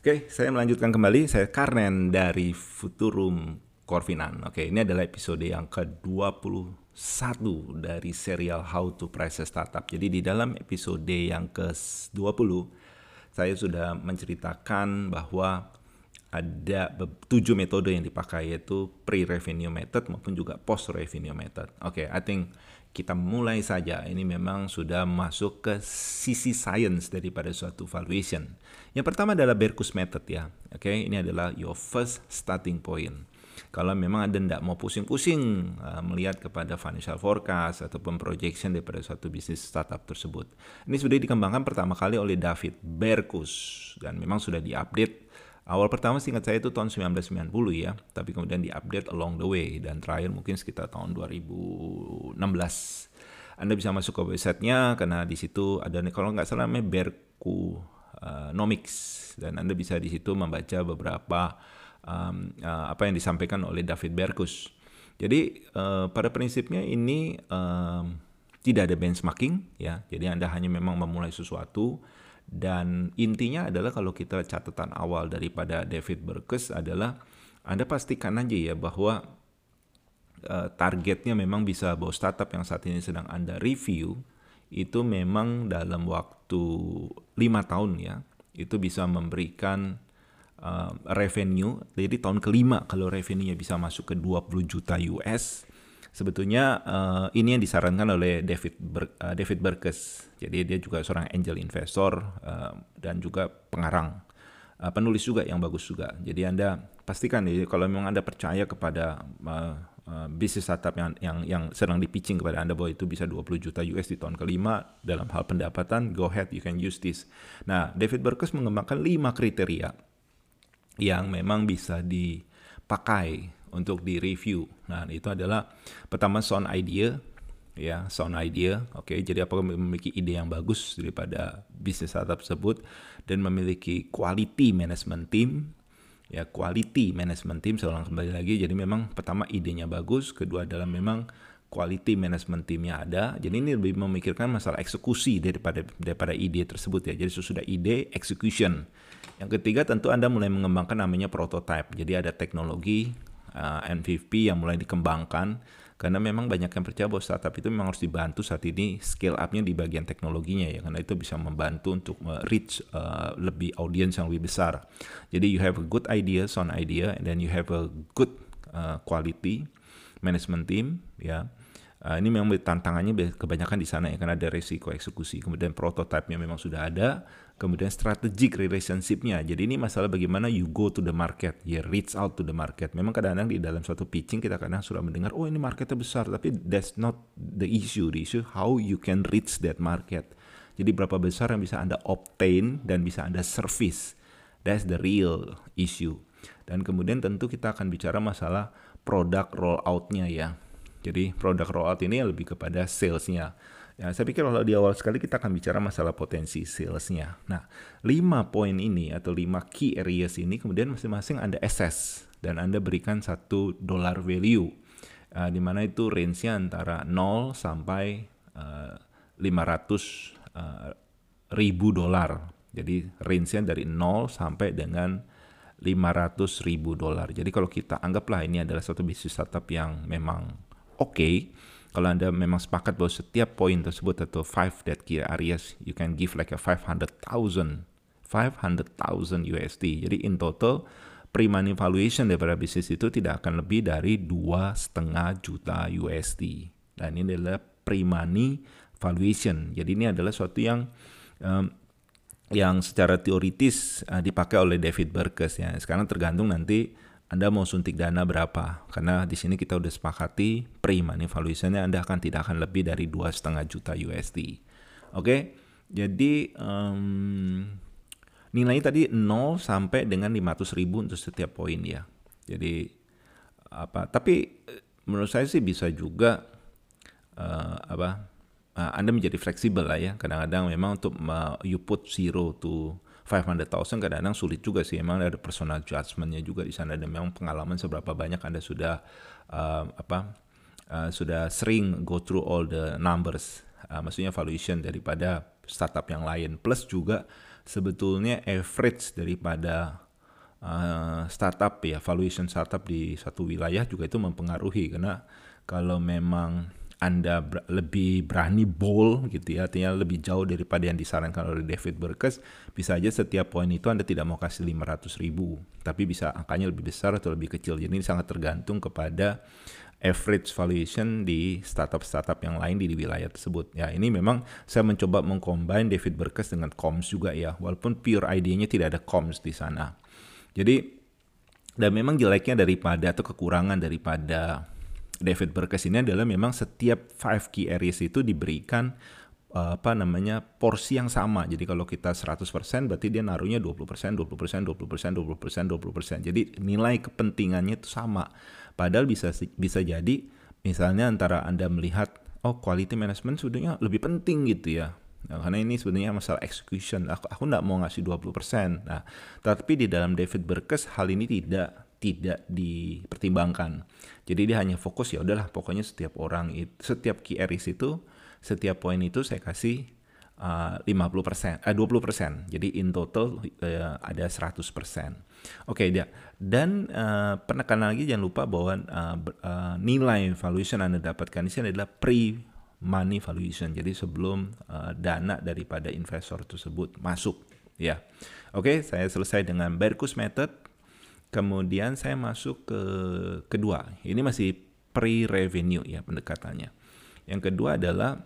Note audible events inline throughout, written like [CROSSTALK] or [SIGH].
Oke, saya melanjutkan kembali. Saya Karnen dari Futurum Corvinan. Oke, ini adalah episode yang ke-21 dari serial How to Price a Startup. Jadi di dalam episode yang ke-20, saya sudah menceritakan bahwa ada tujuh metode yang dipakai yaitu pre-revenue method maupun juga post-revenue method. Oke, okay, I think kita mulai saja. Ini memang sudah masuk ke sisi science daripada suatu valuation. Yang pertama adalah Berkus method ya. Oke, okay? ini adalah your first starting point. Kalau memang Anda tidak mau pusing-pusing uh, melihat kepada financial forecast ataupun projection daripada suatu bisnis startup tersebut. Ini sudah dikembangkan pertama kali oleh David Berkus dan memang sudah diupdate Awal pertama singkat saya itu tahun 1990 ya, tapi kemudian diupdate along the way dan terakhir mungkin sekitar tahun 2016. Anda bisa masuk ke websitenya karena di situ ada kalau nggak salah namanya Berku uh, Nomics dan Anda bisa di situ membaca beberapa um, apa yang disampaikan oleh David Berkus. Jadi uh, pada prinsipnya ini um, tidak ada benchmarking ya, jadi Anda hanya memang memulai sesuatu dan intinya adalah kalau kita catatan awal daripada David Berkes adalah Anda pastikan aja ya bahwa uh, targetnya memang bisa bahwa startup yang saat ini sedang Anda review itu memang dalam waktu lima tahun ya itu bisa memberikan uh, revenue. Jadi tahun kelima kalau revenue-nya bisa masuk ke 20 juta US sebetulnya uh, ini yang disarankan oleh David Ber, uh, David Berkes. Jadi dia juga seorang angel investor uh, dan juga pengarang, uh, penulis juga yang bagus juga. Jadi anda pastikan ya kalau memang anda percaya kepada uh, uh, bisnis startup yang yang yang sedang dipitching kepada anda bahwa itu bisa 20 juta US di tahun kelima dalam hal pendapatan, go ahead you can use this. Nah David Berkes mengembangkan lima kriteria yang memang bisa dipakai untuk di review. Nah, itu adalah pertama sound idea ya, sound idea. Oke, okay, jadi apakah memiliki ide yang bagus daripada bisnis startup tersebut dan memiliki quality management team. Ya quality management team ulang kembali lagi. Jadi memang pertama idenya bagus kedua adalah memang quality management teamnya ada. Jadi ini lebih memikirkan masalah eksekusi daripada daripada ide tersebut ya. Jadi sesudah ide execution. Yang ketiga tentu anda mulai mengembangkan namanya prototype. Jadi ada teknologi uh, MVP yang mulai dikembangkan karena memang banyak yang percaya bahwa startup itu memang harus dibantu saat ini scale up-nya di bagian teknologinya ya karena itu bisa membantu untuk reach uh, lebih audiens yang lebih besar. Jadi you have a good idea, sound idea and then you have a good uh, quality management team ya Uh, ini memang tantangannya kebanyakan di sana ya karena ada resiko eksekusi. Kemudian prototipenya memang sudah ada, kemudian strategic relationshipnya. Jadi ini masalah bagaimana you go to the market, ya reach out to the market. Memang kadang-kadang di dalam suatu pitching kita kadang sudah mendengar, oh ini marketnya besar, tapi that's not the issue. The issue how you can reach that market. Jadi berapa besar yang bisa anda obtain dan bisa anda service. That's the real issue. Dan kemudian tentu kita akan bicara masalah produk rolloutnya ya jadi produk rollout ini lebih kepada salesnya. Ya, saya pikir kalau di awal sekali kita akan bicara masalah potensi salesnya. Nah, lima poin ini atau lima key areas ini kemudian masing-masing Anda assess dan Anda berikan satu dollar value. Uh, di mana itu range-nya antara 0 sampai uh, 500 uh, ribu dolar. Jadi range-nya dari 0 sampai dengan 500 ribu dolar. Jadi kalau kita anggaplah ini adalah satu bisnis startup yang memang oke okay, kalau Anda memang sepakat bahwa setiap poin tersebut atau five that key areas you can give like a 500,000 500,000 USD. Jadi in total pre-money valuation daripada bisnis itu tidak akan lebih dari dua setengah juta USD. Dan ini adalah pre-money valuation. Jadi ini adalah suatu yang um, yang secara teoritis uh, dipakai oleh David Berkes ya. Sekarang tergantung nanti anda mau suntik dana berapa? Karena di sini kita udah sepakati pre-money valuation Anda akan tidak akan lebih dari dua setengah juta USD. Oke, jadi um, nilainya tadi 0 sampai dengan 500 ribu untuk setiap poin ya. Jadi apa? Tapi menurut saya sih bisa juga uh, apa? Uh, anda menjadi fleksibel lah ya. Kadang-kadang memang untuk uh, you put zero to 500,000 kadang-kadang sulit juga sih. Emang ada personal judgmentnya juga di sana dan memang pengalaman seberapa banyak Anda sudah uh, apa uh, sudah sering go through all the numbers. Uh, maksudnya valuation daripada startup yang lain. Plus juga sebetulnya average daripada uh, startup ya valuation startup di satu wilayah juga itu mempengaruhi karena kalau memang anda ber lebih berani bold gitu ya, artinya lebih jauh daripada yang disarankan oleh David Burkes, bisa aja setiap poin itu Anda tidak mau kasih 500 ribu, tapi bisa angkanya lebih besar atau lebih kecil. Jadi ini sangat tergantung kepada average valuation di startup-startup yang lain di, di wilayah tersebut. Ya ini memang saya mencoba mengcombine David Burkes dengan comms juga ya, walaupun pure idenya tidak ada comms di sana. Jadi dan memang jeleknya daripada atau kekurangan daripada David Burkes ini adalah memang setiap five key areas itu diberikan uh, apa namanya porsi yang sama. Jadi kalau kita 100% berarti dia naruhnya 20%, 20%, 20%, 20%, 20%. Jadi nilai kepentingannya itu sama. Padahal bisa bisa jadi misalnya antara Anda melihat oh quality management sebenarnya lebih penting gitu ya. Nah, karena ini sebenarnya masalah execution. Aku aku nggak mau ngasih 20%. Nah, tapi di dalam David Burkes hal ini tidak tidak dipertimbangkan. Jadi dia hanya fokus ya udahlah pokoknya setiap orang itu setiap areas itu setiap poin itu saya kasih uh, 50%, eh 20%. Jadi in total uh, ada 100%. Oke, okay, dia. Dan uh, penekanan lagi jangan lupa bahwa uh, uh, nilai valuation Anda dapatkan di sini adalah pre money valuation. Jadi sebelum uh, dana daripada investor tersebut masuk, ya. Oke, okay, saya selesai dengan Berkus method. Kemudian saya masuk ke kedua. Ini masih pre-revenue ya pendekatannya. Yang kedua adalah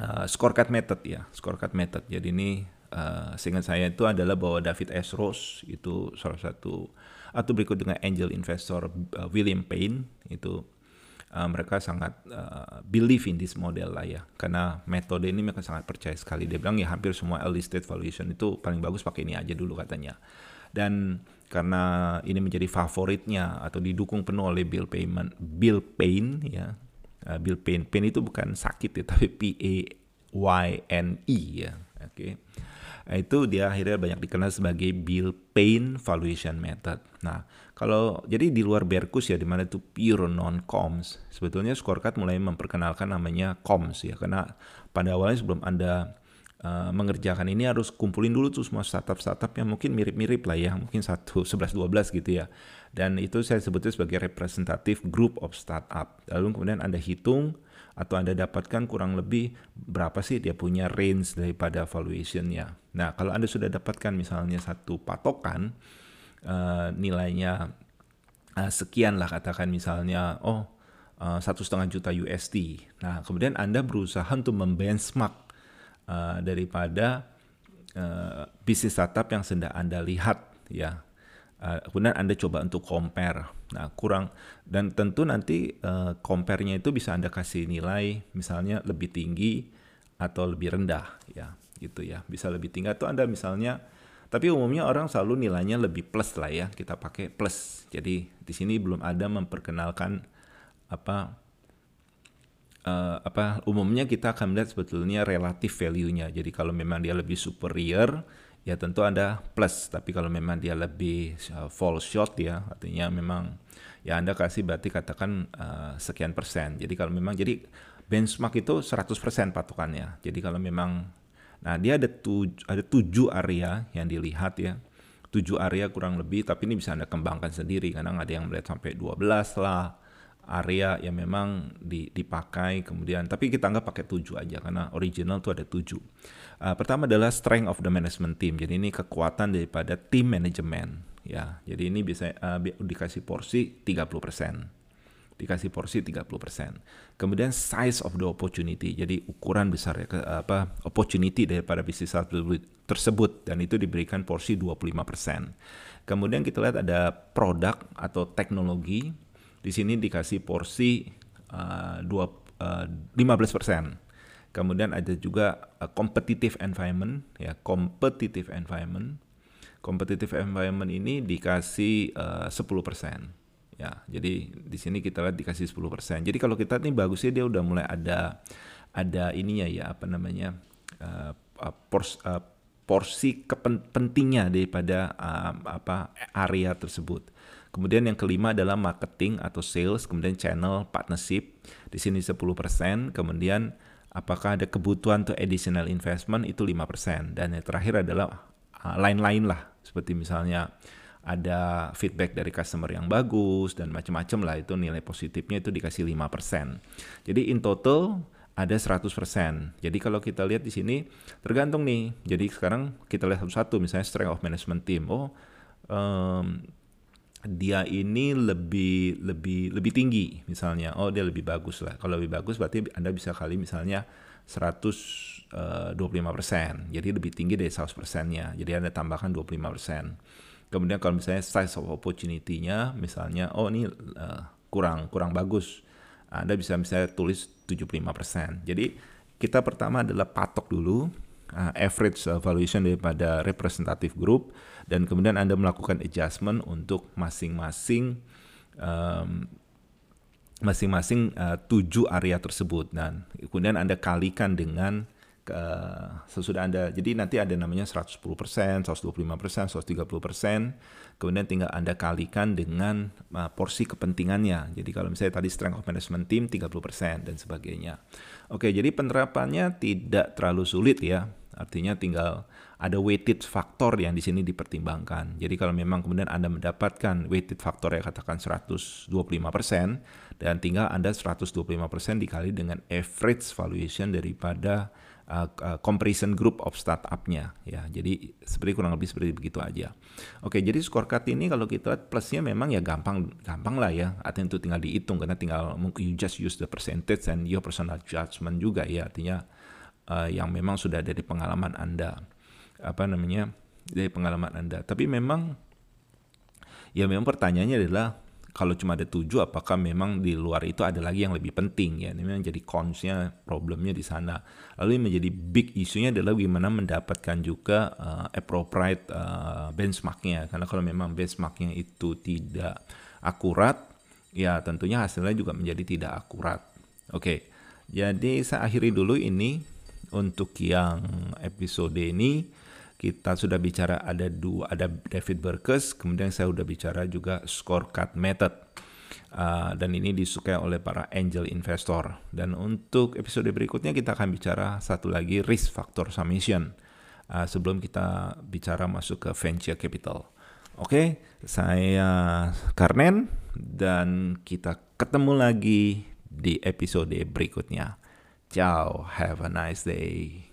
uh, scorecard method ya, scorecard method. Jadi ini uh, seingat saya itu adalah bahwa David S. Rose itu salah satu atau berikut dengan angel investor uh, William Payne itu uh, mereka sangat uh, believe in this model lah ya karena metode ini mereka sangat percaya sekali dia bilang ya hampir semua early stage valuation itu paling bagus pakai ini aja dulu katanya dan karena ini menjadi favoritnya atau didukung penuh oleh Bill Payment Bill Payne ya uh, Bill Payne Payne itu bukan sakit ya [LAUGHS] tapi P A Y N E ya oke okay. Nah, itu dia akhirnya banyak dikenal sebagai Bill Payne Valuation Method. Nah, kalau jadi di luar Berkus ya, di mana itu pure non comms, sebetulnya scorecard mulai memperkenalkan namanya comms ya, karena pada awalnya sebelum anda uh, mengerjakan ini harus kumpulin dulu tuh semua startup-startup yang mungkin mirip-mirip lah ya, mungkin satu [LAUGHS] 11 12 gitu ya. Dan itu saya sebutnya sebagai representatif group of startup. Lalu kemudian Anda hitung atau Anda dapatkan kurang lebih berapa sih dia punya range daripada valuationnya. Nah, kalau Anda sudah dapatkan misalnya satu patokan uh, nilainya uh, sekian lah katakan misalnya oh satu setengah juta USD. Nah, kemudian Anda berusaha untuk membenchmark uh, daripada uh, bisnis startup yang sedang Anda lihat ya. Uh, kemudian Anda coba untuk compare. Nah, kurang dan tentu nanti uh, compare-nya itu bisa Anda kasih nilai misalnya lebih tinggi atau lebih rendah ya, gitu ya. Bisa lebih tinggi atau Anda misalnya tapi umumnya orang selalu nilainya lebih plus lah ya. Kita pakai plus. Jadi di sini belum ada memperkenalkan apa uh, apa umumnya kita akan melihat sebetulnya relatif value-nya. Jadi kalau memang dia lebih superior ya tentu Anda plus, tapi kalau memang dia lebih uh, fall short ya artinya memang ya Anda kasih berarti katakan uh, sekian persen. Jadi kalau memang jadi benchmark itu 100% patokannya. Jadi kalau memang nah dia ada tujuh, ada tujuh area yang dilihat ya tujuh area kurang lebih tapi ini bisa Anda kembangkan sendiri karena ada yang melihat sampai 12 lah area yang memang dipakai kemudian tapi kita anggap pakai tujuh aja karena original tuh ada tujuh. Uh, pertama adalah strength of the management team. Jadi ini kekuatan daripada tim manajemen ya. Jadi ini bisa uh, dikasih porsi 30%. Dikasih porsi 30%. Kemudian size of the opportunity. Jadi ukuran besar ya apa opportunity daripada bisnis tersebut dan itu diberikan porsi 25%. Kemudian kita lihat ada produk atau teknologi di sini dikasih porsi uh, dua, uh, 15%. Kemudian ada juga uh, competitive environment ya, competitive environment. Competitive environment ini dikasih uh, 10%. Ya, jadi di sini kita lihat dikasih 10%. Jadi kalau kita nih bagusnya dia udah mulai ada ada ininya ya apa namanya uh, uh pors, uh, porsi kepentingnya daripada uh, apa area tersebut. Kemudian yang kelima adalah marketing atau sales, kemudian channel partnership. Di sini 10%, kemudian apakah ada kebutuhan untuk additional investment itu 5%. Dan yang terakhir adalah uh, lain-lain lah, seperti misalnya ada feedback dari customer yang bagus dan macam-macam lah itu nilai positifnya itu dikasih 5%. Jadi in total ada 100%. Jadi kalau kita lihat di sini tergantung nih. Jadi sekarang kita lihat satu-satu misalnya strength of management team. Oh, um, dia ini lebih lebih lebih tinggi misalnya. Oh, dia lebih bagus lah. Kalau lebih bagus berarti Anda bisa kali misalnya 125%. Eh, Jadi lebih tinggi dari 100%-nya. Jadi Anda tambahkan 25%. Kemudian kalau misalnya size of opportunity-nya misalnya oh ini uh, kurang kurang bagus anda bisa misalnya tulis 75%. Jadi kita pertama adalah patok dulu uh, average valuation daripada representative group dan kemudian Anda melakukan adjustment untuk masing-masing um, masing-masing uh, tujuh area tersebut dan kemudian Anda kalikan dengan uh, sesudah Anda jadi nanti ada namanya 110%, 125%, 130%, kemudian tinggal Anda kalikan dengan uh, porsi kepentingannya. Jadi kalau misalnya tadi strength of management team 30% dan sebagainya. Oke, jadi penerapannya tidak terlalu sulit ya. Artinya tinggal ada weighted faktor yang di sini dipertimbangkan. Jadi kalau memang kemudian Anda mendapatkan weighted faktor yang katakan 125% dan tinggal Anda 125% dikali dengan average valuation daripada uh, uh, comparison group of startupnya ya. Jadi seperti kurang lebih seperti begitu aja. Oke, jadi scorecard ini kalau kita lihat plusnya memang ya gampang gampang lah ya. Artinya itu tinggal dihitung karena tinggal you just use the percentage and your personal judgment juga ya. Artinya uh, yang memang sudah dari pengalaman Anda. Apa namanya? Dari pengalaman Anda. Tapi memang ya memang pertanyaannya adalah kalau cuma ada tujuh apakah memang di luar itu ada lagi yang lebih penting? Ya ini memang jadi consnya problemnya di sana. Lalu yang menjadi big isunya adalah bagaimana mendapatkan juga uh, appropriate uh, benchmarknya. Karena kalau memang benchmarknya itu tidak akurat ya tentunya hasilnya juga menjadi tidak akurat. Oke. Jadi saya akhiri dulu ini untuk yang episode ini kita sudah bicara ada dua ada David Burkes kemudian saya sudah bicara juga scorecard method. Uh, dan ini disukai oleh para angel investor. Dan untuk episode berikutnya kita akan bicara satu lagi risk factor summation uh, sebelum kita bicara masuk ke venture capital. Oke okay, saya Karnen dan kita ketemu lagi di episode berikutnya ciao. Have a nice day